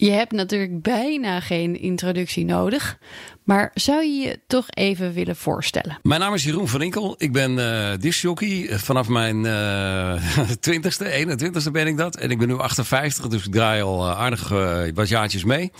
Je hebt natuurlijk bijna geen introductie nodig, maar zou je je toch even willen voorstellen? Mijn naam is Jeroen van Inkel. Ik ben uh, discjockey. Vanaf mijn twintigste, uh, 21ste ben ik dat. En ik ben nu 58, dus ik draai al uh, aardig uh, wat jaartjes mee.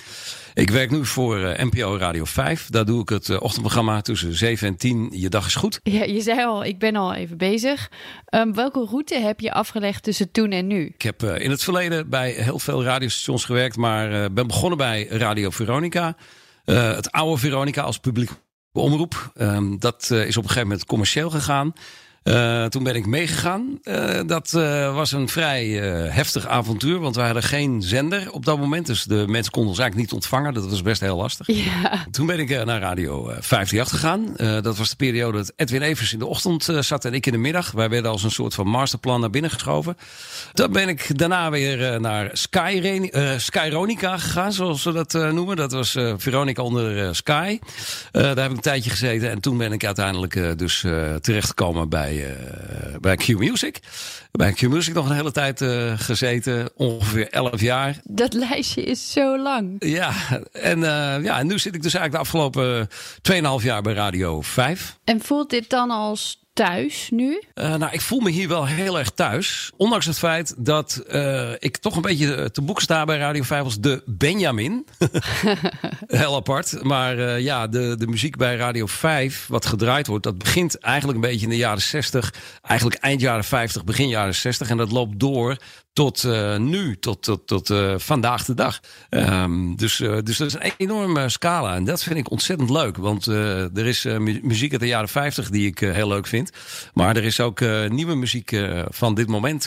Ik werk nu voor NPO Radio 5. Daar doe ik het ochtendprogramma tussen 7 en 10. Je dag is goed. Ja, je zei al, ik ben al even bezig. Um, welke route heb je afgelegd tussen toen en nu? Ik heb in het verleden bij heel veel radiostations gewerkt, maar ben begonnen bij Radio Veronica. Uh, het oude Veronica als publiek omroep. Um, dat is op een gegeven moment commercieel gegaan. Uh, toen ben ik meegegaan. Uh, dat uh, was een vrij heftig avontuur, want we hadden geen zender op dat moment. Dus de mensen konden ons eigenlijk niet ontvangen. Dat was best heel lastig. Ja. Toen ben ik naar Radio 538 gegaan. dat was de periode dat Edwin Evers in de ochtend zat en ik in de middag. Wij werden als een soort van masterplan naar binnen geschoven. Dan ben ik daarna weer naar Sky Skyronica gegaan, zoals ze dat noemen. Dat was Veronica onder Sky. daar heb ik een tijdje gezeten en toen ben ik uiteindelijk dus terechtgekomen bij bij, uh, bij Q Music. Bij Q Music nog een hele tijd uh, gezeten, ongeveer 11 jaar. Dat lijstje is zo lang. Ja, en, uh, ja, en nu zit ik dus eigenlijk de afgelopen 2,5 jaar bij Radio 5. En voelt dit dan als thuis nu? Uh, nou, ik voel me hier wel heel erg thuis. Ondanks het feit dat uh, ik toch een beetje te boek sta bij Radio 5 als de Benjamin. heel apart. Maar uh, ja, de, de muziek bij Radio 5, wat gedraaid wordt, dat begint eigenlijk een beetje in de jaren 60. Eigenlijk eind jaren 50, begin jaren 60. En dat loopt door tot uh, nu, tot, tot, tot uh, vandaag de dag. Um, dus, uh, dus dat is een enorme scala. En dat vind ik ontzettend leuk. Want er is muziek uit de jaren 50 die ik heel leuk vind. Maar er is ook nieuwe muziek van dit moment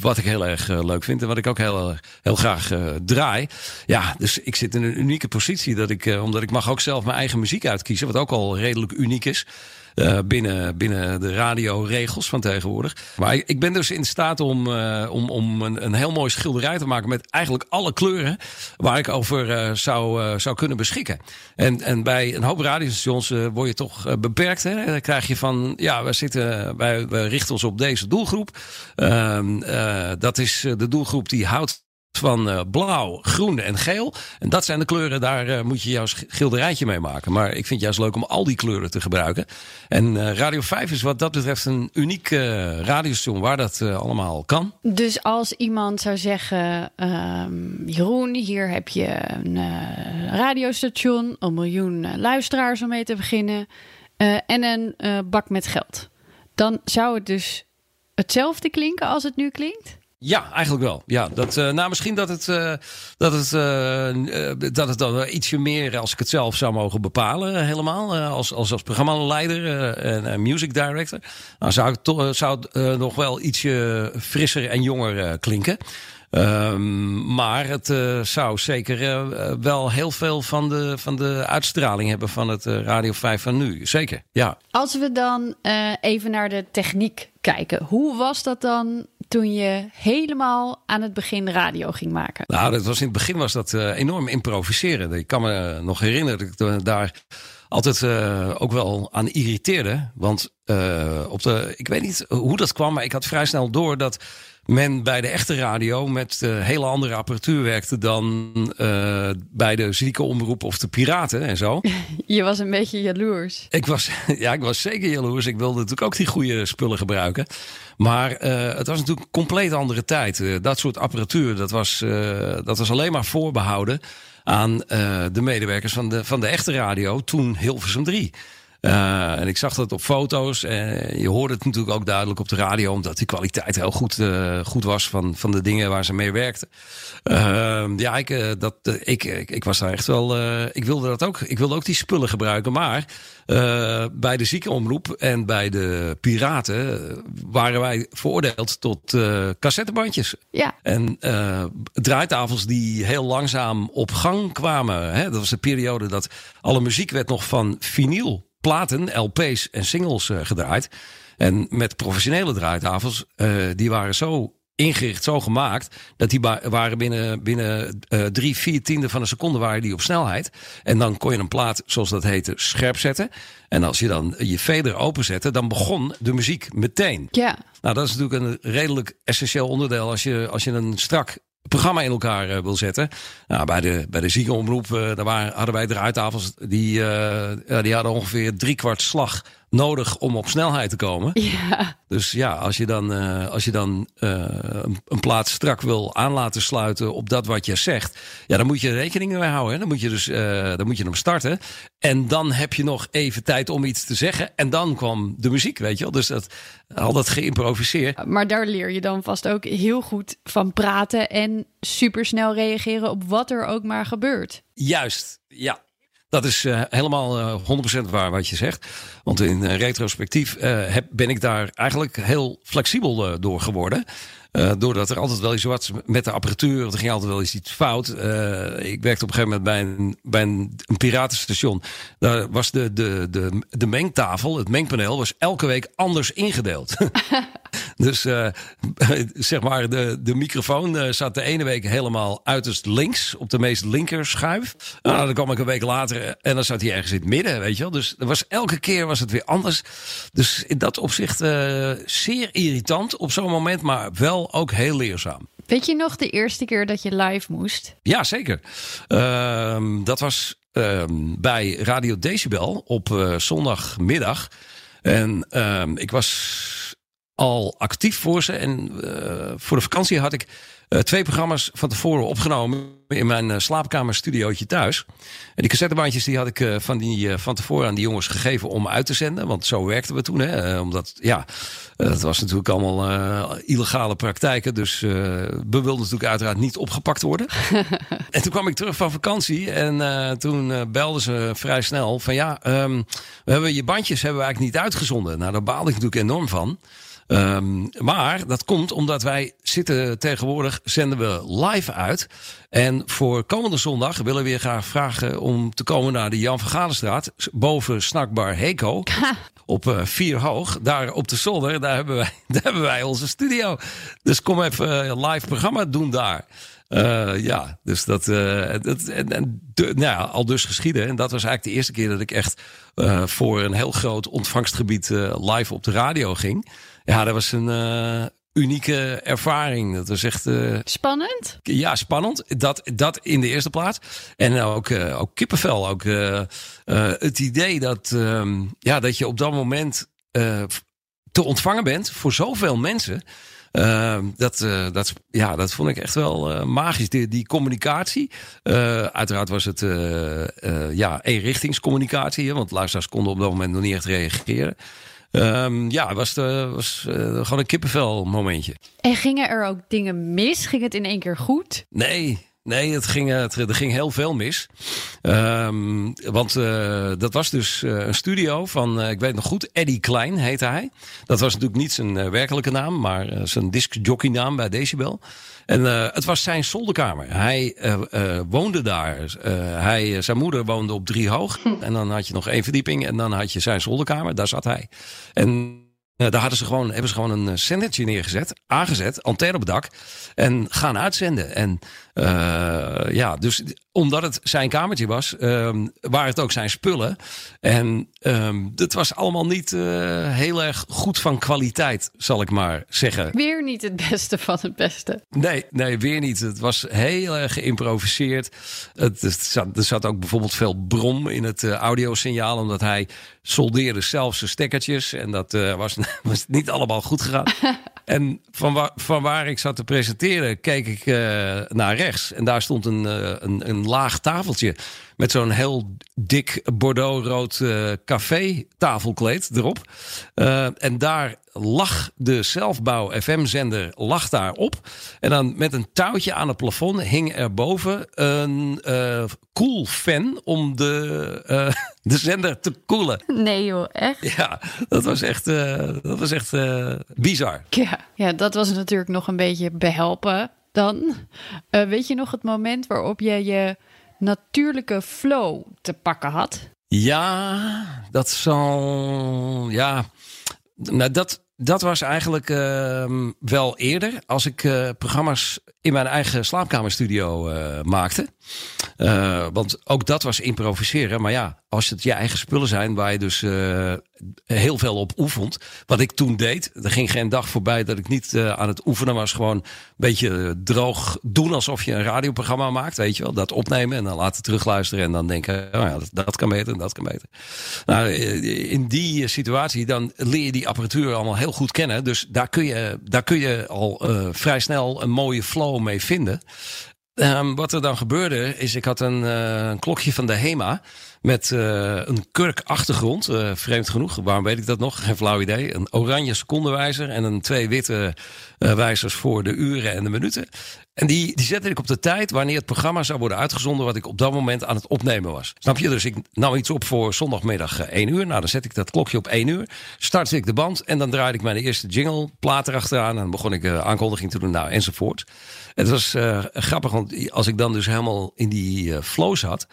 wat ik heel erg leuk vind. En wat ik ook heel, heel graag draai. Ja, dus ik zit in een unieke positie. Dat ik, omdat ik mag ook zelf mijn eigen muziek uitkiezen. Wat ook al redelijk uniek is. Uh, binnen, binnen de radioregels van tegenwoordig. Maar ik ben dus in staat om, uh, om, om een, een heel mooi schilderij te maken met eigenlijk alle kleuren waar ik over uh, zou, zou kunnen beschikken. En, en bij een hoop radiostations word je toch beperkt. Hè? Dan krijg je van, ja, we, zitten, wij, we richten ons op deze doelgroep. Ehm, dat is de doelgroep die houdt van uh, blauw, groen en geel. En dat zijn de kleuren, daar uh, moet je jouw schilderijtje mee maken. Maar ik vind het juist leuk om al die kleuren te gebruiken. En uh, Radio 5 is wat dat betreft een uniek radiostation waar dat allemaal kan. Dus als iemand zou zeggen, ehm, Jeroen, hier heb je een radiostation, een miljoen luisteraars om mee te beginnen en een bak met geld. Dan zou het dus hetzelfde klinken als het nu klinkt? Ja, eigenlijk wel. Ja, dat, uh, nou, misschien dat het, uh, dat, het, uh, dat het dan ietsje meer, als ik het zelf zou mogen bepalen, helemaal. als, als, als programmaleider en music director. Nou, zou het toch zou het, nog wel ietsje frisser en jonger klinken. Um, maar het zou zeker wel heel veel van de, van de uitstraling hebben van het Radio 5 van nu. Zeker, ja. Als we dan even naar de techniek kijken. Hoe was dat dan toen je helemaal aan het begin radio ging maken? Nou, dat was in het begin was dat enorm improviseren. Ik kan me nog herinneren dat ik daar altijd uh, ook wel aan irriteerde. Want uh, op de, ik weet niet hoe dat kwam, maar ik had vrij snel door dat men bij de echte radio met uh, hele andere apparatuur werkte dan uh, bij de zieke omroep of de piraten en zo. Je was een beetje jaloers. Ik was, ja, ik was zeker jaloers. Ik wilde natuurlijk ook die goede spullen gebruiken. Maar uh, het was natuurlijk een compleet andere tijd. dat soort apparatuur, dat was, dat was alleen maar voorbehouden aan de medewerkers van de, van de echte radio, toen Hilversum 3. Uh, en ik zag dat op foto's. En je hoorde het natuurlijk ook duidelijk op de radio, omdat die kwaliteit heel goed, uh, goed was van, van de dingen waar ze mee werkten. Uh, ja, ik, dat, ik, ik, ik, was daar echt wel. ik wilde dat ook. Ik wilde ook die spullen gebruiken. Maar bij de ziekenomroep en bij de piraten waren wij veroordeeld tot cassettebandjes. Ja. En draaitafels die heel langzaam op gang kwamen. Hè? Dat was de periode dat alle muziek werd nog van vinyl platen, LP's en singles uh, gedraaid. En met professionele draaitafels, uh, die waren zo ingericht, zo gemaakt, dat die waren binnen, binnen uh, drie, vier tiende van een seconde waren die op snelheid. En dan kon je een plaat, zoals dat heette, scherp zetten. En als je dan je fader openzette, dan begon de muziek meteen. Ja. Nou, dat is natuurlijk een redelijk essentieel onderdeel als je, als je een strak programma in elkaar uh, wil zetten. Nou, bij de, bij de ziekenomroep, uh, daar waren, hadden wij draaitafels die, uh, die hadden ongeveer drie kwart slag nodig om op snelheid te komen. Ja. Dus ja, als je dan, uh, als je dan uh, een plaats strak wil aan laten sluiten op dat wat je zegt, ja, dan moet je rekening mee houden. Hè? Dan moet je dus, uh, dan moet je hem starten. En dan heb je nog even tijd om iets te zeggen. En dan kwam de muziek, weet je wel. Dus dat al dat geïmproviseerd. Maar daar leer je dan vast ook heel goed van praten en supersnel reageren op wat er ook maar gebeurt. Juist, ja. Dat is uh, helemaal uh, 100% waar wat je zegt. Want in uh, retrospectief heb, ben ik daar eigenlijk heel flexibel door geworden. Doordat er altijd wel iets wat met de apparatuur, er ging altijd wel iets fout. Ik werkte op een gegeven moment bij een, bij een piratenstation. Daar was de, de, de, de mengtafel, het mengpaneel, was elke week anders ingedeeld. dus uh, zeg maar, de, de microfoon zat de ene week helemaal uiterst links, op de meest linker schuif. Nou, dan kwam ik een week later en dan zat hij ergens in het midden, weet je wel. Dus er was, elke keer was het weer anders. Dus in dat opzicht zeer irritant op zo'n moment, maar wel ook heel leerzaam. Weet je nog de eerste keer dat je live moest? Ja, zeker. Uh, dat was uh, bij Radio Decibel op zondagmiddag. En ehm, ik was al actief voor ze. En uh, voor de vakantie had ik uh, twee programma's van tevoren opgenomen in mijn uh, slaapkamerstudiootje thuis. En die cassettebandjes die had ik uh, van, die, van tevoren aan die jongens gegeven om uit te zenden. Want zo werkten we toen. Hè? omdat, ja, dat was natuurlijk allemaal illegale praktijken. Dus we wilden natuurlijk uiteraard niet opgepakt worden. en toen kwam ik terug van vakantie. En toen belden ze vrij snel van ja, um, we hebben je bandjes hebben we eigenlijk niet uitgezonden. Nou, daar baalde ik natuurlijk enorm van. Um, maar dat komt omdat wij zitten tegenwoordig, zenden we live uit. En voor komende zondag willen we je graag vragen om te komen naar de Jan van Galenstraat. Boven Snackbar Heko. op uh, vier hoog. Daar op de zolder, daar hebben, wij, daar hebben wij onze studio. Dus kom even uh, live programma doen daar. Uh, ja, dus dat, uh, dat en, en de, nou ja, al dus geschieden. En dat was eigenlijk de eerste keer dat ik echt uh, voor een heel groot ontvangstgebied live op de radio ging. Ja, dat was een unieke ervaring. Dat was echt. Uh, spannend? Ja, spannend. Dat, dat in de eerste plaats. En ook, uh, ook kippenvel. Ook het idee dat, um, ja, dat je op dat moment te ontvangen bent voor zoveel mensen. Uh, dat, uh, dat, ja, dat vond ik echt wel uh, magisch. Die, die communicatie. uiteraard was het ja, eenrichtingscommunicatie. Want luisteraars konden op dat moment nog niet echt reageren. Um, ja, het was, de, was uh, gewoon een kippenvel momentje. En gingen er ook dingen mis? Ging het in één keer goed? Nee, Nee, het ging, het, er ging heel veel mis. Um, want uh, dat was dus uh, een studio van, uh, ik weet nog goed, Eddie Klein heette hij. Dat was natuurlijk niet zijn werkelijke naam, maar zijn discjockey naam bij Decibel. En het was zijn zolderkamer. Hij woonde daar. hij, zijn moeder woonde op drie hoog. En dan had je nog één verdieping en dan had je zijn zolderkamer. Daar zat hij. En daar hadden ze gewoon, hebben ze gewoon een zendertje neergezet, aangezet, antenne op het dak en gaan uitzenden. En uh, ja, dus omdat het zijn kamertje was, um, waren het ook zijn spullen. En um, het was allemaal niet uh, heel erg goed van kwaliteit, zal ik maar zeggen. Weer niet het beste van het beste. Nee, nee, weer niet. Het was heel erg geïmproviseerd. Het, het zat, er zat ook bijvoorbeeld veel brom in het uh, audiosignaal, omdat hij soldeerde zelf zijn stekkertjes. En dat uh, was, was niet allemaal goed gegaan. en van waar, van waar ik zat te presenteren, keek ik naar rechts. En daar stond een, uh, een, een laag tafeltje met zo'n heel dik bordeauxrood uh, café tafelkleed erop. Uh, en daar lag de zelfbouw FM-zender lag daar op. En dan met een touwtje aan het plafond hing er boven een uh, koel fan om de, de zender te koelen. Nee joh, echt? Ja, dat was echt, dat was echt bizar. Ja, ja, dat was natuurlijk nog een beetje behelpen dan. weet je nog het moment waarop je je natuurlijke flow te pakken had? Ja, dat zal. Ja. Nou, dat, dat was eigenlijk ehm, wel eerder. Als ik uh, programma's in mijn eigen slaapkamerstudio uh, maakte. Uh, want ook dat was improviseren. Maar ja, als het je eigen spullen zijn waar je dus heel veel op oefent. Wat ik toen deed. Er ging geen dag voorbij dat ik niet aan het oefenen was. Gewoon een beetje droog doen alsof je een radioprogramma maakt. Weet je wel. Dat opnemen en dan laten terugluisteren. En dan denken, oh ja, dat, kan beter en dat kan beter. Nou, in die situatie dan leer je die apparatuur allemaal heel goed kennen. Dus daar kun je, daar kun je al vrij snel een mooie flow mee vinden. Um, wat er dan gebeurde is, ik had een, uh, een klokje van de HEMA met uh, een kurk achtergrond. Uh, vreemd genoeg, waarom weet ik dat nog? Geen flauw idee. Een oranje secondewijzer en een twee witte wijzers voor de uren en de minuten. En die, die zette ik op de tijd wanneer het programma zou worden uitgezonden wat ik op dat moment aan het opnemen was. Snap je? Dus ik nam iets op voor zondagmiddag 1 uur. Nou, dan zet ik dat klokje op 1 uur. Startte ik de band en dan draaide ik mijn eerste jingle, plaat erachteraan. En dan begon ik uh, aankondiging te doen, nou, enzovoort. Het was uh, grappig, want als ik dan dus helemaal in die uh, flow zat,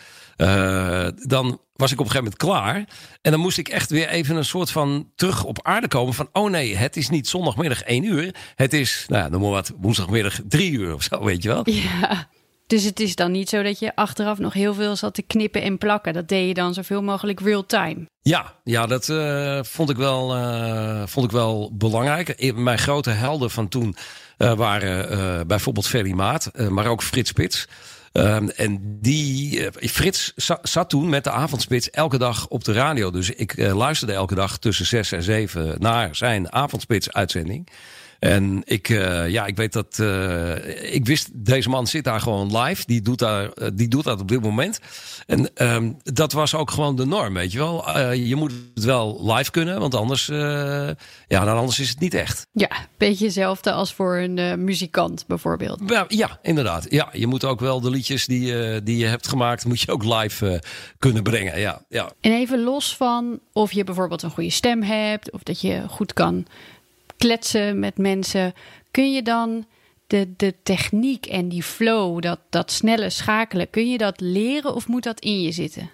dan was ik op een gegeven moment klaar. En dan moest ik echt weer even een soort van terug op aarde komen. Van, oh nee, het is niet zondagmiddag 1 uur. Het is, nou ja, noem maar wat, woensdagmiddag 3 uur of zo, weet je wel. Ja. Dus het is dan niet zo dat je achteraf nog heel veel zat te knippen en plakken. Dat deed je dan zoveel mogelijk real time. Ja, ja dat uh, vond, ik wel, uh, vond ik wel belangrijk. Mijn grote helden van toen uh, waren bijvoorbeeld Ferry Maat, maar ook Frits Spits. Um, en die, uh, Frits zat toen met de avondspits elke dag op de radio. Dus ik uh, luisterde elke dag tussen zes en zeven naar zijn avondspits uitzending. En ik, uh, ja, ik weet dat. Uh, ik wist, deze man zit daar gewoon live. Die doet, daar, uh, die doet dat op dit moment. En um, dat was ook gewoon de norm, weet je wel. je moet het wel live kunnen, want anders, ja, dan anders is het niet echt. Ja, beetje hetzelfde als voor een muzikant bijvoorbeeld. Ja, ja, inderdaad. Ja, je moet ook wel de liedjes die, die je hebt gemaakt, moet je ook live kunnen brengen. Ja, ja. En even los van of je bijvoorbeeld een goede stem hebt, of dat je goed kan kletsen met mensen, kun je dan de, de techniek en die flow, dat, dat snelle schakelen, kun je dat leren of moet dat in je zitten?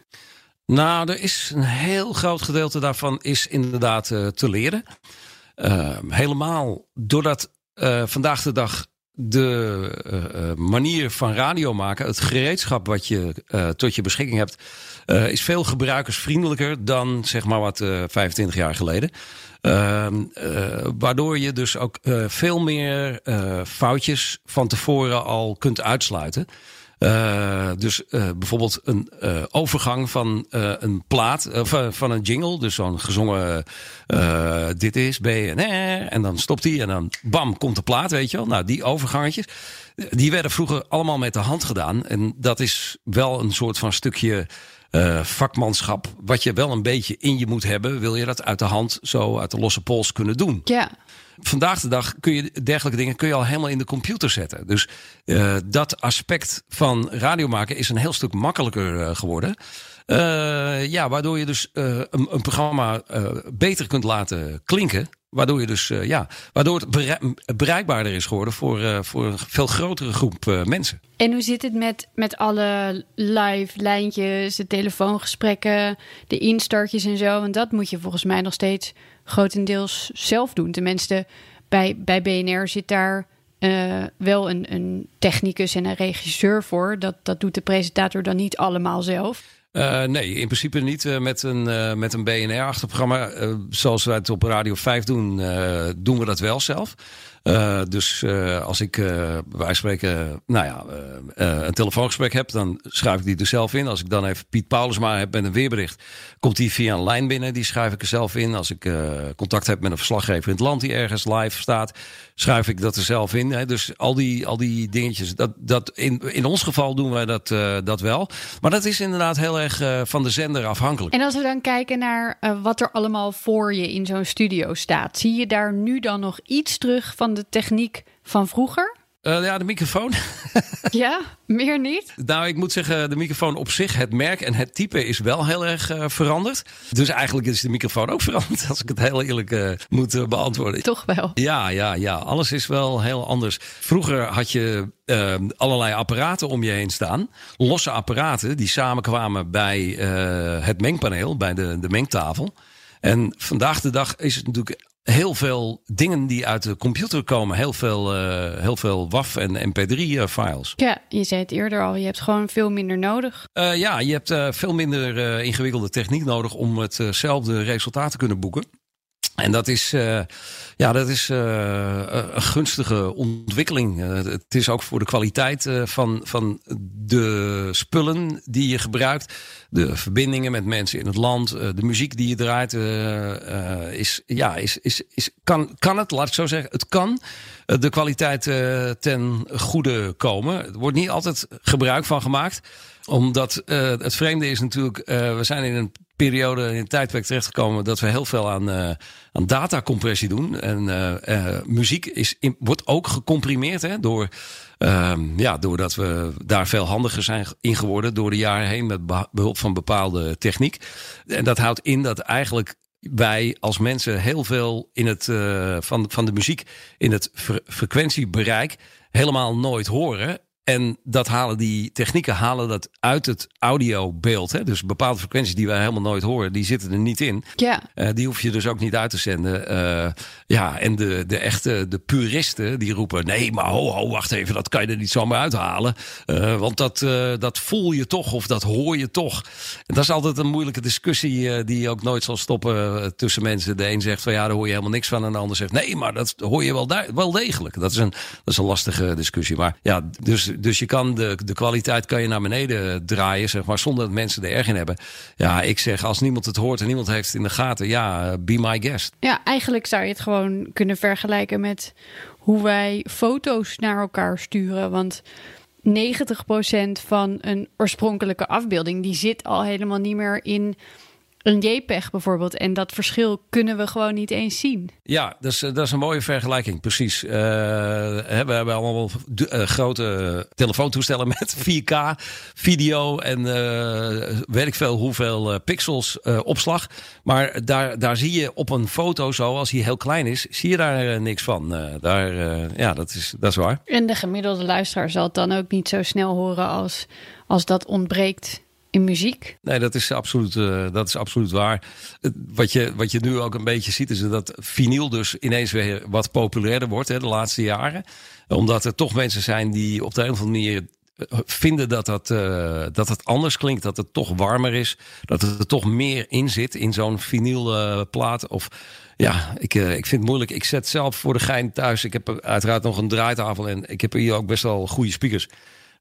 Nou, er is een heel groot gedeelte daarvan is inderdaad uh, te leren. Uh, helemaal doordat uh, vandaag de dag de manier van radio maken, het gereedschap wat je tot je beschikking hebt, is veel gebruikersvriendelijker dan zeg maar wat 25 jaar geleden. Uh, uh, waardoor je dus ook uh, veel meer uh, foutjes van tevoren al kunt uitsluiten. dus bijvoorbeeld een overgang van een plaat, van een jingle, dus zo'n gezongen dit is BNR, en dan stopt hij en dan bam, komt de plaat, weet je wel. Nou, die overgangetjes, die werden vroeger allemaal met de hand gedaan. En dat is wel een soort van stukje uh, vakmanschap, wat je wel een beetje in je moet hebben, wil je dat uit de hand zo uit de losse pols kunnen doen. Ja. Vandaag de dag kun je dergelijke dingen kun je al helemaal in de computer zetten. Dus uh, dat aspect van radio maken is een heel stuk makkelijker uh, geworden. Ja, waardoor je dus een, een, programma beter kunt laten klinken. Waardoor je dus, uh, ja, waardoor het bereikbaarder is geworden voor, uh, voor een veel grotere groep uh, mensen. En hoe zit het met, met alle live lijntjes, de telefoongesprekken, de instartjes en zo? Want dat moet je volgens mij nog steeds grotendeels zelf doen. Tenminste, bij, bij BNR zit daar wel een, een technicus en een regisseur voor. Dat, dat doet de presentator dan niet allemaal zelf. Uh, nee, in principe niet uh, met een, uh, met een BNR-achterprogramma. zoals wij het op Radio 5 doen, doen we dat wel zelf. Uh, dus uh, als ik uh, wij spreken, nou ja, een telefoongesprek heb, dan schrijf ik die er zelf in. Als ik dan even Piet Paulusma heb met een weerbericht, komt die via een lijn binnen. Die schrijf ik er zelf in. Als ik contact heb met een verslaggever in het land die ergens live staat, schrijf ik dat er zelf in. Hè. Dus al die, al die dingetjes, dat, dat in, in ons geval doen wij dat, dat wel. Maar dat is inderdaad heel erg van de zender afhankelijk. En als we dan kijken naar wat er allemaal voor je in zo'n studio staat, zie je daar nu dan nog iets terug van de techniek van vroeger? Uh, ja, de microfoon. ja, meer niet? Nou, ik moet zeggen, de microfoon op zich, het merk en het type is wel heel erg uh, veranderd. Dus eigenlijk is de microfoon ook veranderd, als ik het heel eerlijk uh, moet beantwoorden. Toch wel? Ja, ja, ja. Alles is wel heel anders. Vroeger had je allerlei apparaten om je heen staan. Losse apparaten die samenkwamen bij het mengpaneel, bij de, de mengtafel. En vandaag de dag is het natuurlijk heel veel dingen die uit de computer komen. Heel veel, uh, heel veel WAF en MP3-files. Ja, je zei het eerder al. Je hebt gewoon veel minder nodig. Uh, ja, je hebt uh, veel minder ingewikkelde techniek nodig om hetzelfde resultaat te kunnen boeken. En dat is, uh, ja, dat is uh, een gunstige ontwikkeling. Het is ook voor de kwaliteit van, van de spullen die je gebruikt. De verbindingen met mensen in het land. de muziek die je draait. is, ja, is, is, is, kan, kan het, laat ik zo zeggen. Het kan de kwaliteit ten goede komen. Er wordt niet altijd gebruik van gemaakt omdat uh, het vreemde is natuurlijk, uh, we zijn in een periode, in een tijdperk terechtgekomen dat we heel veel aan, uh, aan datacompressie doen. En muziek is wordt ook gecomprimeerd hè, door, ehm, ja, doordat we daar veel handiger zijn in geworden door de jaren heen met behulp van bepaalde techniek. En dat houdt in dat eigenlijk wij als mensen heel veel in het, van, van de muziek in het frequentiebereik helemaal nooit horen. En dat halen die technieken halen dat uit het audiobeeld. Hè? Dus bepaalde frequenties die wij helemaal nooit horen, die zitten er niet in. Ja. Uh, die hoef je dus ook niet uit te zenden. Uh, ja, en de, de echte, de puristen, die roepen: nee, maar ho, ho, wacht even, dat kan je er niet zomaar uithalen. Uh, want dat, dat voel je toch of dat hoor je toch. En dat is altijd een moeilijke discussie die ook nooit zal stoppen tussen mensen. De een zegt van ja, daar hoor je helemaal niks van. En de ander zegt nee, maar dat hoor je wel, wel degelijk. Dat is, een, dat is een lastige discussie. Maar ja, dus dus je kan de, de kwaliteit kan je naar beneden draaien, zeg maar, zonder dat mensen er erg in hebben. Ja, ik zeg, als niemand het hoort en niemand heeft het in de gaten, ja, be my guest. Ja, eigenlijk zou je het gewoon kunnen vergelijken met hoe wij foto's naar elkaar sturen. Want 90% van een oorspronkelijke afbeelding, die zit al helemaal niet meer in een JPEG bijvoorbeeld. En dat verschil kunnen we gewoon niet eens zien. Ja, dat is, dat is een mooie vergelijking, precies. Uh, we hebben allemaal uh, grote telefoontoestellen met 4K video en uh, weet ik veel hoeveel pixels opslag. Maar daar, daar zie je op een foto zo, als hij heel klein is, zie je daar niks van. daar, ja, dat is, dat is waar. En de gemiddelde luisteraar zal het dan ook niet zo snel horen als, als dat ontbreekt in muziek. Nee, dat is absoluut, uh, dat is absoluut waar. Wat je, wat je nu ook een beetje ziet, is dat vinyl dus ineens weer wat populairder wordt hè, de laatste jaren. Omdat er toch mensen zijn die op de een of andere manier eh, vinden dat dat, uh, dat het anders klinkt, dat het toch warmer is, dat het er toch meer in zit in zo'n vinylplaat. of ja, ik, ik vind het moeilijk. Ik zet zelf voor de gein thuis. Ik heb uiteraard nog een draaitafel en ik heb hier ook best wel goede speakers.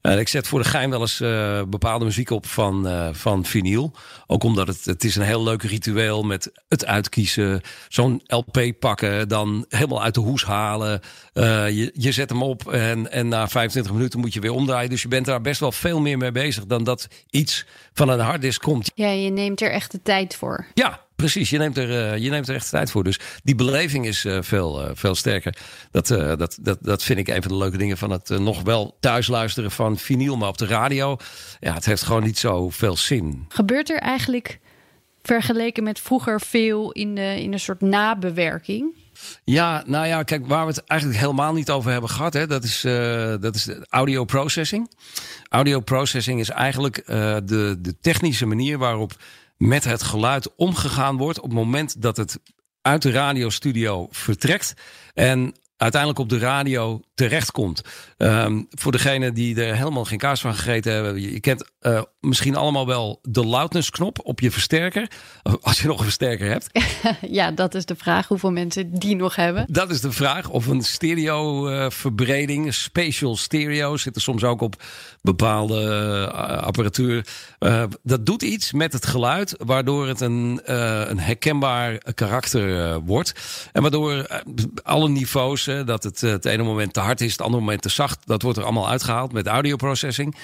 Uh, ik zet voor de gein wel eens uh, bepaalde muziek op van, uh, van vinyl. Ook omdat het, het is een heel leuk ritueel met het uitkiezen. Zo'n LP pakken, dan helemaal uit de hoes halen. je, je zet hem op en, en na 25 minuten moet je weer omdraaien. Dus je bent daar best wel veel meer mee bezig dan dat iets van een harddisk komt. Ja, je neemt er echt de tijd voor. Ja, Precies, je neemt, er, uh, je neemt er echt tijd voor. Dus die beleving is uh, veel, uh, veel sterker. Dat, dat, dat, dat vind ik een van de leuke dingen van het nog wel thuis luisteren van vinyl, maar op de radio. Ja, het heeft gewoon niet zo veel zin. Gebeurt er eigenlijk vergeleken met vroeger veel in de, in een soort nabewerking? Ja, nou ja, kijk, waar we het eigenlijk helemaal niet over hebben gehad, hè, dat, is, uh, dat is audio processing. Audio processing is eigenlijk uh, de, de technische manier waarop met het geluid omgegaan wordt op het moment dat het uit de radiostudio vertrekt en uiteindelijk op de radio terechtkomt. Um, voor degene die er helemaal geen kaas van gegeten hebben. Je kent uh, misschien allemaal wel de loudness knop op je versterker. Als je nog een versterker hebt. ja, dat is de vraag. Hoeveel mensen die nog hebben? Dat is de vraag. Of een stereo uh, verbreding. Spatial stereo zit er soms ook op bepaalde uh, apparatuur. Dat doet iets met het geluid. Waardoor het een, een herkenbaar karakter wordt. En waardoor alle niveaus. dat het het ene moment te hard is. Het andere moment te zacht. Dat wordt er allemaal uitgehaald met audioprocessing.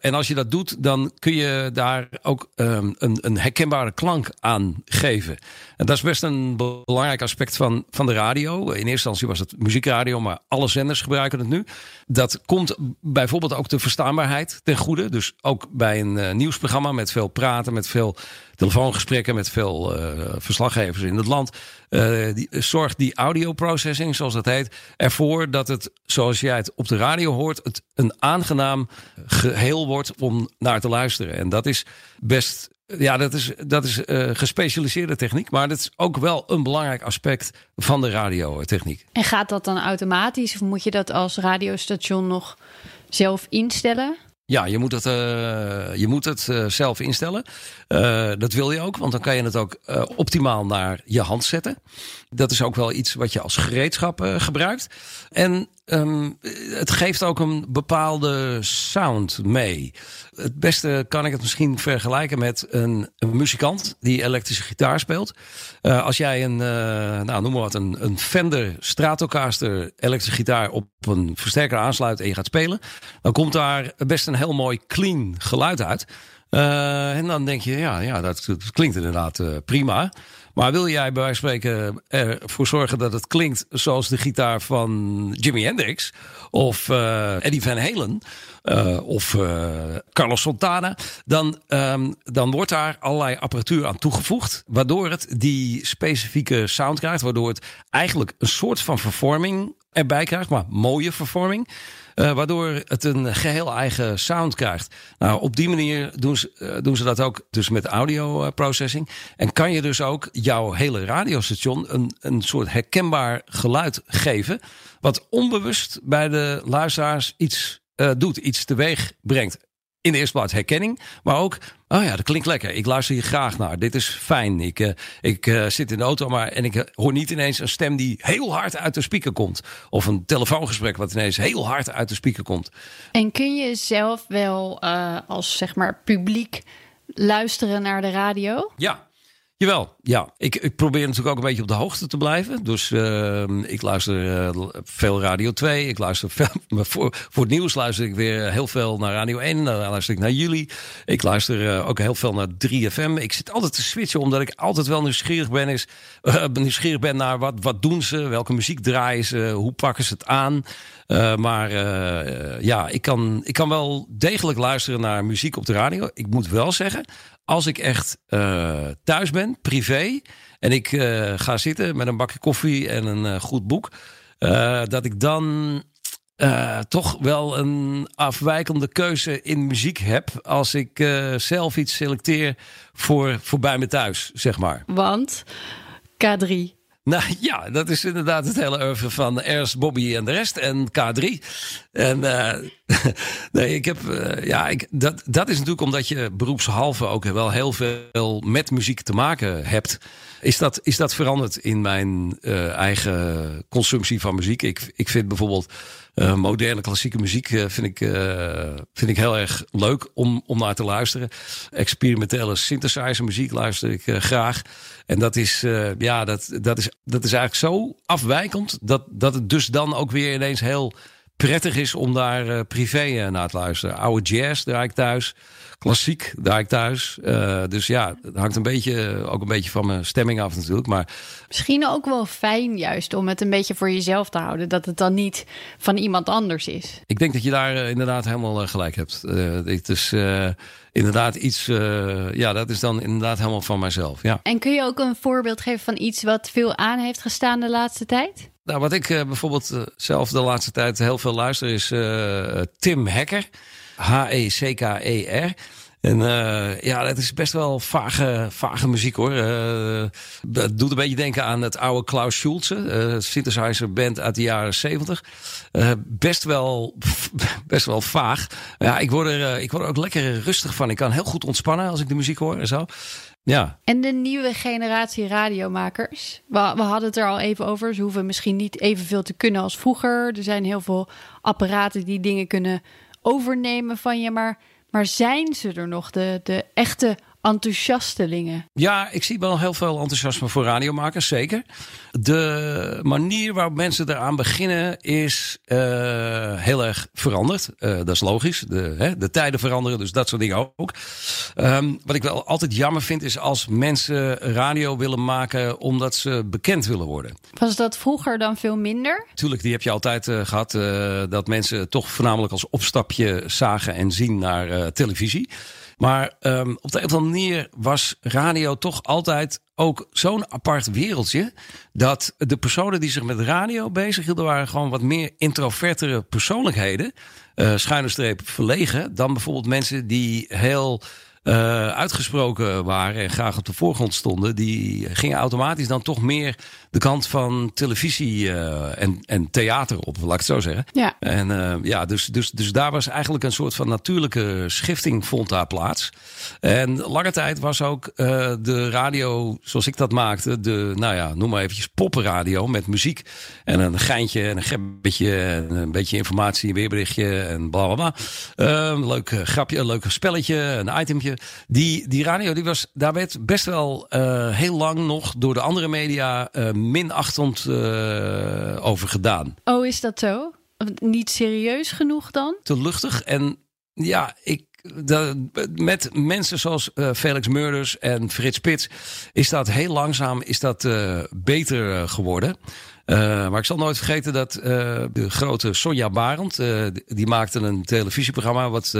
En als je dat doet, dan kun je daar ook um, een, een herkenbare klank aan geven. En dat is best een belangrijk aspect van, van de radio. In eerste instantie was het muziekradio, maar alle zenders gebruiken het nu. Dat komt bijvoorbeeld ook de verstaanbaarheid ten goede. Dus ook bij een uh, nieuwsprogramma met veel praten, met veel telefoongesprekken met veel uh, verslaggevers in het land. Uh, die, zorgt die audioprocessing, zoals dat heet, ervoor dat het, zoals jij het op de radio hoort, het een aangenaam geheel wordt om naar te luisteren. En dat is best ja, dat is, dat is uh, gespecialiseerde techniek. Maar dat is ook wel een belangrijk aspect van de radiotechniek. En gaat dat dan automatisch? Of moet je dat als radiostation nog zelf instellen? Ja, je moet het, uh, je moet het uh, zelf instellen. Uh, dat wil je ook, want dan kan je het ook optimaal naar je hand zetten. Dat is ook wel iets wat je als gereedschap gebruikt. En um, het geeft ook een bepaalde sound mee. Het beste kan ik het misschien vergelijken met een, muzikant die elektrische gitaar speelt. Uh, als jij een, uh, nou noem maar wat, een, Fender Stratocaster elektrische gitaar op een versterker aansluit en je gaat spelen, dan komt daar best een heel mooi clean geluid uit. Uh, en dan denk je, ja, ja dat klinkt inderdaad prima. Maar wil jij bij wijze van spreken ervoor zorgen dat het klinkt zoals de gitaar van Jimi Hendrix of uh, Eddie Van Halen uh, of uh, Carlos Santana, dan, um, dan wordt daar allerlei apparatuur aan toegevoegd, waardoor het die specifieke sound krijgt, waardoor het eigenlijk een soort van vervorming erbij krijgt, maar mooie vervorming. Uh, waardoor het een geheel eigen sound krijgt. Nou, op die manier doen ze, uh, doen ze dat ook dus met audio processing. En kan je dus ook jouw hele radiostation een, een soort herkenbaar geluid geven. Wat onbewust bij de luisteraars iets uh, doet, iets teweeg brengt in de eerste plaats herkenning, maar ook, oh ja, dat klinkt lekker. Ik luister hier graag naar. Dit is fijn. Ik, uh, ik uh, zit in de auto maar, en ik hoor niet ineens een stem die heel hard uit de speaker komt. Of een telefoongesprek wat ineens heel hard uit de speaker komt. En kun je zelf wel uh, als zeg maar publiek luisteren naar de radio? Ja, Jawel, ja. Ik, ik probeer natuurlijk ook een beetje op de hoogte te blijven. Dus uh, ik luister veel Radio 2. Ik luister veel, voor, voor het nieuws luister ik weer heel veel naar Radio 1. Dan luister ik naar jullie. Ik luister uh, ook heel veel naar 3FM. Ik zit altijd te switchen omdat ik altijd wel nieuwsgierig ben, is, nieuwsgierig ben naar wat, wat doen ze, welke muziek draaien ze, hoe pakken ze het aan. maar ja, ik kan, ik kan wel degelijk luisteren naar muziek op de radio. Ik moet wel zeggen, als ik echt uh, thuis ben, privé, en ik uh, ga zitten met een bakje koffie en een uh, goed boek, dat ik dan toch wel een afwijkende keuze in muziek heb als ik zelf iets selecteer voor, voor bij me thuis, zeg maar. Want K3. Nou ja, dat is inderdaad het hele oeuvre van Ernst, Bobby en de rest. En K3. En nee, ik heb. Uh, ja, ik, dat, dat is natuurlijk omdat je beroepshalve ook wel heel veel met muziek te maken hebt. Is dat, is dat veranderd in mijn uh, eigen consumptie van muziek? Ik, ik vind bijvoorbeeld uh, moderne klassieke muziek vind, ik, vind ik heel erg leuk om, om naar te luisteren. Experimentele synthesizer muziek luister ik graag. En dat is, ja, dat, dat, is, dat is eigenlijk zo afwijkend dat, dat het dus dan ook weer ineens heel prettig is om daar privé naar te luisteren. Oude jazz draai ik thuis klassiek daar ik thuis. Uh, dus ja, het hangt een beetje, ook een beetje van mijn stemming af natuurlijk. Maar... Misschien ook wel fijn juist om het een beetje voor jezelf te houden. Dat het dan niet van iemand anders is. Ik denk dat je daar uh, inderdaad helemaal gelijk hebt. het is inderdaad iets, ja, dat is dan inderdaad helemaal van mijzelf. Ja. En kun je ook een voorbeeld geven van iets wat veel aan heeft gestaan de laatste tijd? Nou, wat ik bijvoorbeeld zelf de laatste tijd heel veel luister is Tim Hacker. H-E-C-K-E-R. En ja, dat is best wel vage, vage muziek hoor. Het doet een beetje denken aan het oude Klaus Schulze, synthesizer band uit de jaren 70. best, wel, best wel vaag. Ja, ik word, er, ik word er ook lekker rustig van. Ik kan heel goed ontspannen als ik de muziek hoor en zo. Ja. En de nieuwe generatie radiomakers. We, hadden het er al even over. Ze hoeven misschien niet evenveel te kunnen als vroeger. Er zijn heel veel apparaten die dingen kunnen overnemen van je. Maar, maar zijn ze er nog, de, de echte enthousiastelingen? Ja, ik zie wel heel veel enthousiasme voor radiomakers, zeker. De manier waarop mensen eraan beginnen is uh, heel erg veranderd. Uh, dat is logisch. De, hè, de tijden veranderen, dus dat soort dingen ook. Um, wat ik wel altijd jammer vind, is als mensen radio willen maken omdat ze bekend willen worden. Was dat vroeger dan veel minder? Tuurlijk, die heb je altijd uh, gehad. dat mensen toch voornamelijk als opstapje zagen en zien naar televisie. Maar um, op de een of andere manier was radio toch altijd ook zo'n apart wereldje. Dat de personen die zich met radio bezig hielden, waren gewoon wat meer introvertere persoonlijkheden. Uh, schuine streep verlegen. Dan bijvoorbeeld mensen die heel uh, uitgesproken waren en graag op de voorgrond stonden, die gingen automatisch dan toch meer de kant van televisie uh, en, en theater op, laat ik het zo zeggen. Ja. En uh, ja, dus, dus, dus daar was eigenlijk een soort van natuurlijke schifting vond daar plaats. En lange tijd was ook de radio, zoals ik dat maakte, de, nou ja, noem maar eventjes poppenradio met muziek en een geintje en een gebbetje en een beetje informatie, een weerberichtje en bla bla bla. Uh, leuk grapje, een leuk spelletje, een itempje. Die, die radio, die was, daar werd best wel uh, heel lang nog door de andere media uh, minachtend uh, over gedaan. Oh, is dat zo? Niet serieus genoeg dan? Te luchtig. En ja, ik, de, met mensen zoals uh, Felix Murders en Frits Spits is dat heel langzaam is dat, uh, beter geworden. Uh, maar ik zal nooit vergeten dat uh, de grote Sonja Barend, uh, die maakte een televisieprogramma wat,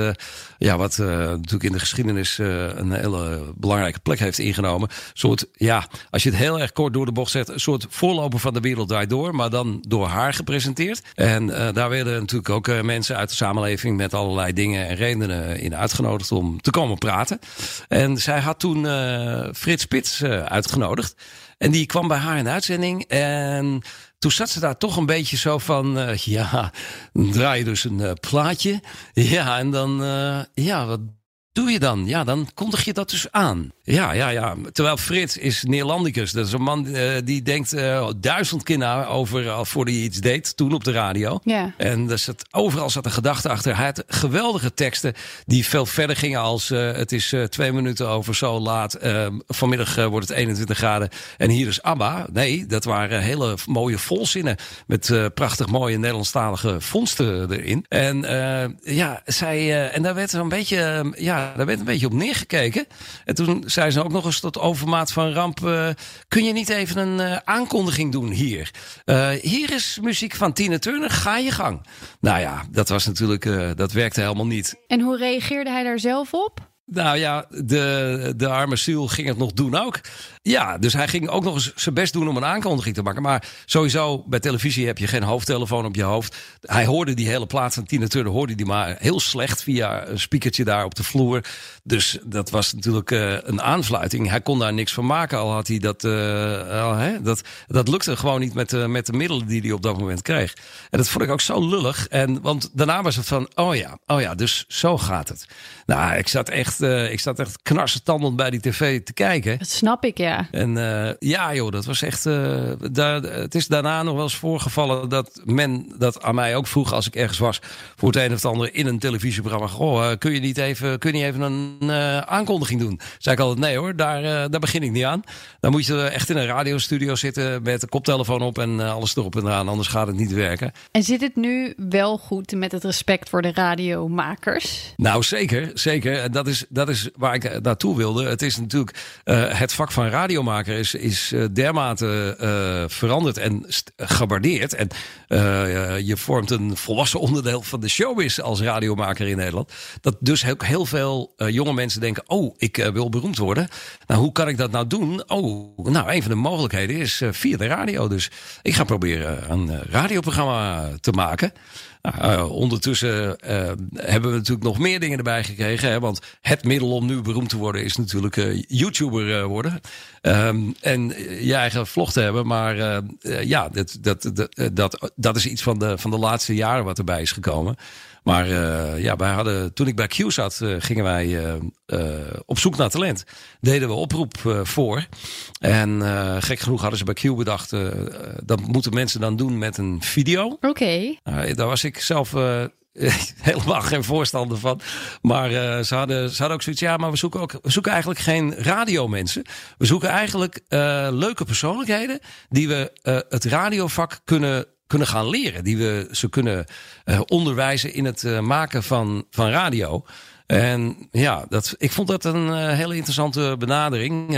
ja, wat natuurlijk in de geschiedenis een hele belangrijke plek heeft ingenomen. Een soort, ja, als je het heel erg kort door de bocht zegt, een soort voorloper van de wereld draait door, maar dan door haar gepresenteerd. En daar werden natuurlijk ook mensen uit de samenleving met allerlei dingen en redenen in uitgenodigd om te komen praten. En zij had toen Frits Spits uitgenodigd. En die kwam bij haar in de uitzending. En toen zat ze daar toch een beetje zo van: uh, ja, draai je dus een uh, plaatje. Ja, en dan, uh, ja, wat doe je dan? Ja, dan kondig je dat dus aan. Ja, ja, ja. Terwijl Frits is Neerlandicus. Dat is een man uh, die denkt uh, duizend keer na over uh, voor hij iets deed toen op de radio. Ja. En er zat, overal zat een gedachte achter. Hij had geweldige teksten die veel verder gingen als het is twee minuten over zo laat. vanmiddag wordt het 21 graden en hier is ABBA. Nee, dat waren hele mooie volzinnen met prachtig mooie Nederlandstalige vondsten erin. En ja, zij, en daar werd er een beetje, ja, daar werd een beetje op neergekeken. En toen zei ze ook nog eens tot overmaat van ramp. Uh, kun je niet even een uh, aankondiging doen hier? Uh, hier is muziek van Tina Turner, ga je gang. Nou ja, dat was natuurlijk, dat werkte helemaal niet. En hoe reageerde hij daar zelf op? Nou ja, de, de arme ziel ging het nog doen ook. Ja, dus hij ging ook nog eens zijn best doen om een aankondiging te maken. Maar sowieso, bij televisie heb je geen hoofdtelefoon op je hoofd. Hij hoorde die hele plaats van Tina Turner, hoorde die maar heel slecht via een speakertje daar op de vloer. Dus dat was natuurlijk uh, een aanfluiting. Hij kon daar niks van maken, al had hij dat... Al, hè, dat, dat lukte gewoon niet met, uh, met de middelen die hij op dat moment kreeg. En dat vond ik ook zo lullig. En, want daarna was het van, oh ja, oh ja, dus zo gaat het. Nou, ik zat echt, ik zat echt knarsetandend bij die tv te kijken. Dat snap ik, ja. En uh, ja, joh, dat was echt. Uh, daar, het is daarna nog wel eens voorgevallen dat men dat aan mij ook vroeg als ik ergens was voor het een of het ander in een televisieprogramma. Goh, kun je niet even, kun je niet even een aankondiging doen? Zei ik altijd nee hoor, daar, daar begin ik niet aan. Dan moet je echt in een radiostudio zitten met de koptelefoon op en alles erop en eraan, anders gaat het niet werken. En zit het nu wel goed met het respect voor de radiomakers? Nou, zeker, zeker. En dat is, dat is waar ik naartoe wilde. Het is natuurlijk het vak van radio radiomaker is, is eh, dermate veranderd en gewaardeerd. En je vormt een volwassen onderdeel van de showbiz als radiomaker in Nederland. Dat dus ook heel veel jonge mensen denken: Oh, ik wil beroemd worden. Nou, hoe kan ik dat nou doen? Oh, nou, een van de mogelijkheden is via de radio. Dus ik ga proberen een radioprogramma te maken. Uh, ondertussen uh, hebben we natuurlijk nog meer dingen erbij gekregen. Hè, want het middel om nu beroemd te worden is natuurlijk uh, YouTuber worden. Um, en je eigen vlog te hebben. Maar ja, dat, dat, dat, dat is iets van de, van de laatste jaren wat erbij is gekomen. Maar uh, ja, wij hadden, toen ik bij Q zat, uh, gingen wij uh, op zoek naar talent. Deden we oproep voor. En gek genoeg hadden ze bij Q bedacht, dat moeten mensen dan doen met een video. Oké. Okay. daar was ik zelf helemaal geen voorstander van. Maar uh, ze, hadden, ze hadden ook zoiets. Ja, maar we zoeken, ook, we zoeken eigenlijk geen radiomensen. We zoeken eigenlijk uh, leuke persoonlijkheden. die we uh, het radiovak kunnen kunnen gaan leren. Die we ze kunnen uh, onderwijzen in het uh, maken van, van radio. En ja, dat, ik vond dat een uh, hele interessante benadering.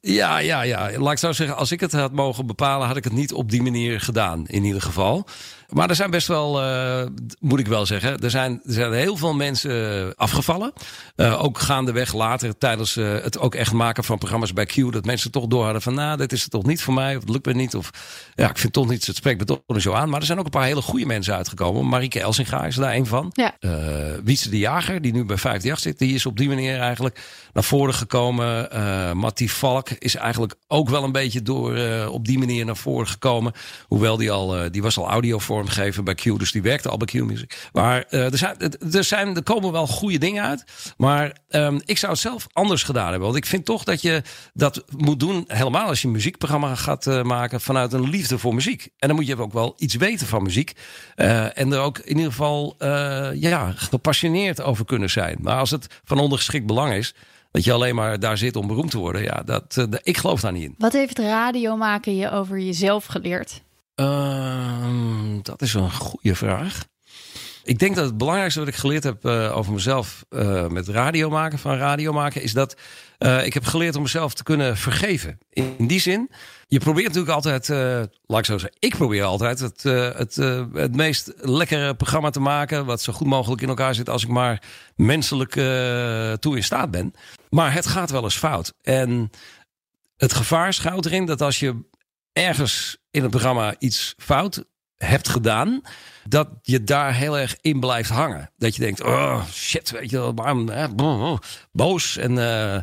ja, ja, ja. Laat ik zo zeggen, als ik het had mogen bepalen, had ik het niet op die manier gedaan, in ieder geval. Maar er zijn best wel, uh, moet ik wel zeggen, er zijn, er zijn heel veel mensen afgevallen. Ook gaandeweg later tijdens het ook echt maken van programma's bij Q. Dat mensen toch door hadden van, nou, dit is het toch niet voor mij. Of het lukt me niet. Of ja, ik vind toch niet, het spreekt me toch niet zo aan. Maar er zijn ook een paar hele goede mensen uitgekomen. Marieke Elsinga is daar een van. Ja. Wietse de Jager, die nu bij 538 zit. Die is op die manier eigenlijk naar voren gekomen. Uh, Valk is eigenlijk ook wel een beetje door uh, op die manier naar voren gekomen. Hoewel die al, uh, die was al audiovormgever bij Q, dus die werkte al bij Q Music. Maar er, zijn, er, zijn, er komen wel goede dingen uit. Maar um, ik zou het zelf anders gedaan hebben. Want ik vind toch dat je dat moet doen, helemaal als je een muziekprogramma gaat maken, vanuit een liefde voor muziek. En dan moet je ook wel iets weten van muziek. en er ook in ieder geval ja, gepassioneerd over kunnen zijn. Maar als het van ondergeschikt belang is, dat je alleen maar daar zit om beroemd te worden. Ja, dat, uh, ik geloof daar niet in. Wat heeft radio maken je over jezelf geleerd? Uh, dat is een goede vraag. Ik denk dat het belangrijkste wat ik geleerd heb uh, over mezelf uh, met radio maken, van radio maken, is dat uh, ik heb geleerd om mezelf te kunnen vergeven. In, in die zin, je probeert natuurlijk altijd, laat ik zo zeggen, ik probeer altijd het, het, het meest lekkere programma te maken, wat zo goed mogelijk in elkaar zit als ik maar menselijk toe in staat ben. Maar het gaat wel eens fout. En het gevaar schuilt erin dat als je ergens in het programma iets fout hebt gedaan, dat je daar heel erg in blijft hangen. Dat je denkt, oh shit, weet je wel, boos. En uh,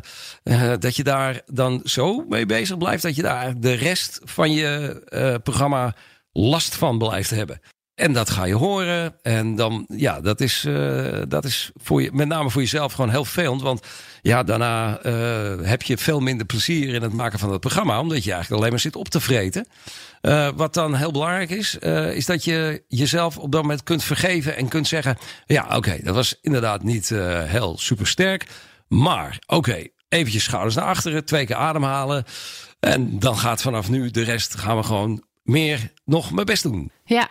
uh, dat je daar dan zo mee bezig blijft, dat je daar de rest van je uh, programma last van blijft hebben. En dat ga je horen. En dan, ja, dat is, dat is voor je, met name voor jezelf gewoon heel vervelend. Want ja, daarna uh, heb je veel minder plezier in het maken van het programma. Omdat je eigenlijk alleen maar zit op te vreten. Uh, wat dan heel belangrijk is, is dat je jezelf op dat moment kunt vergeven. En kunt zeggen, ja, oké, dat was inderdaad niet heel supersterk. Maar oké, okay, eventjes schouders naar achteren, twee keer ademhalen. En dan gaat vanaf nu de rest gaan we gewoon meer nog mijn best doen. Ja,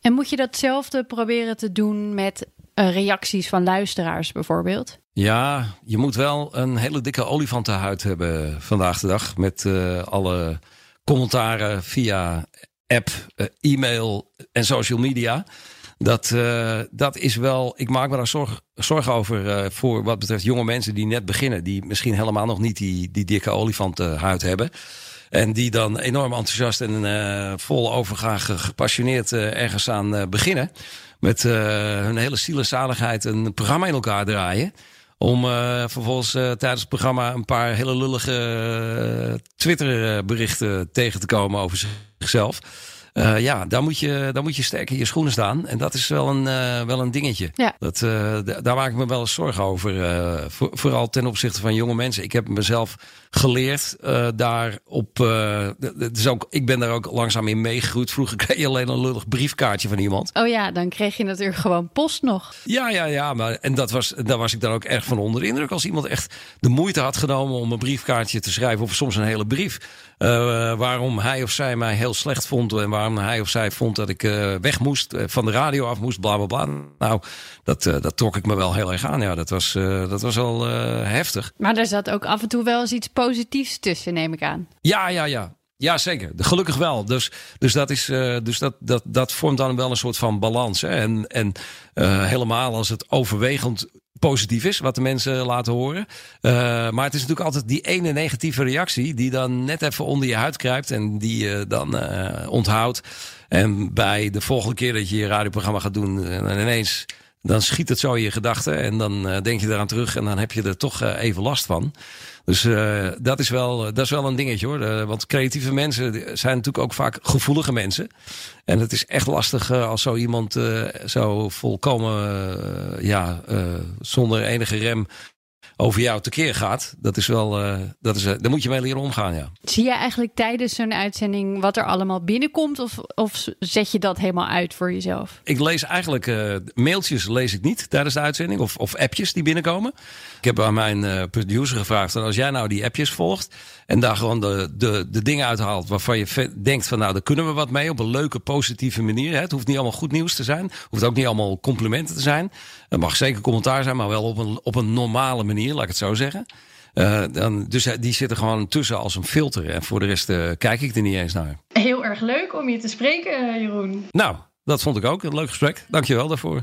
en moet je datzelfde proberen te doen met uh, reacties van luisteraars bijvoorbeeld? Ja, je moet wel een hele dikke olifantenhuid hebben vandaag de dag. Met uh, alle commentaren via app, uh, e-mail en social media. Dat, dat is wel. Ik maak me daar zorg, over voor wat betreft jonge mensen die net beginnen. Die misschien helemaal nog niet die, die dikke olifantenhuid hebben. En die dan enorm enthousiast en uh, vol overgave gepassioneerd uh, ergens aan uh, beginnen. Met hun hele zielzaligheid een programma in elkaar draaien. Om vervolgens tijdens het programma een paar hele lullige Twitter berichten tegen te komen over zichzelf. Uh, ja, daar moet, je, daar moet je sterk in je schoenen staan. En dat is wel een, uh, wel een dingetje. Ja. Dat, uh, daar maak ik me wel eens zorgen over. Voor, vooral ten opzichte van jonge mensen. Ik heb mezelf geleerd daar op. dus ook, ik ben daar ook langzaam in meegegroeid. Vroeger kreeg je alleen een lullig briefkaartje van iemand. Oh ja, dan kreeg je natuurlijk gewoon post nog. Ja, ja, ja. Maar, en dat was, daar was ik dan ook erg van onder de indruk. Als iemand echt de moeite had genomen om een briefkaartje te schrijven. Of soms een hele brief. waarom hij of zij mij heel slecht vond. En waarom hij of zij vond dat ik uh, weg moest, uh, van de radio af moest, bla bla bla. Nou, dat, uh, dat trok ik me wel heel erg aan. Ja, dat was, dat was wel heftig. Maar er zat ook af en toe wel eens iets positiefs tussen, neem ik aan. Ja, ja, ja. Ja, zeker. Gelukkig wel. Dus, dus, dat, is, uh, dus dat, dat, dat vormt dan wel een soort van balans. Hè? En, en uh, helemaal als het overwegend positief is, wat de mensen laten horen. Uh, maar het is natuurlijk altijd die ene negatieve reactie die dan net even onder je huid kruipt en die je dan onthoudt. En bij de volgende keer dat je je radioprogramma gaat doen, en ineens dan schiet het zo in je gedachten en dan denk je eraan terug en dan heb je er toch even last van. Dus uh, dat, is wel, dat is wel een dingetje hoor. Uh, want creatieve mensen zijn natuurlijk ook vaak gevoelige mensen. En het is echt lastig als zo iemand zo volkomen ja, zonder enige rem over jou tekeer gaat. Dat is wel, uh, dat is, uh, daar moet je mee leren omgaan, ja. Zie je eigenlijk tijdens zo'n uitzending wat er allemaal binnenkomt? Of, of zet je dat helemaal uit voor jezelf? Ik lees eigenlijk uh, mailtjes lees ik niet tijdens de uitzending. Of, of appjes die binnenkomen. Ik heb aan mijn producer gevraagd. als jij nou die appjes volgt. En daar gewoon de, de, de dingen uithaalt waarvan je denkt van nou, daar kunnen we wat mee. Op een leuke, positieve manier. Hè. Het hoeft niet allemaal goed nieuws te zijn. Het hoeft ook niet allemaal complimenten te zijn. Het mag zeker commentaar zijn, maar wel op een, op een normale manier, laat ik het zo zeggen. Uh, dan, dus die zitten gewoon tussen als een filter. En voor de rest uh, kijk ik er niet eens naar. Heel erg leuk om je te spreken, Jeroen. Nou, dat vond ik ook. Een leuk gesprek. Dankjewel daarvoor.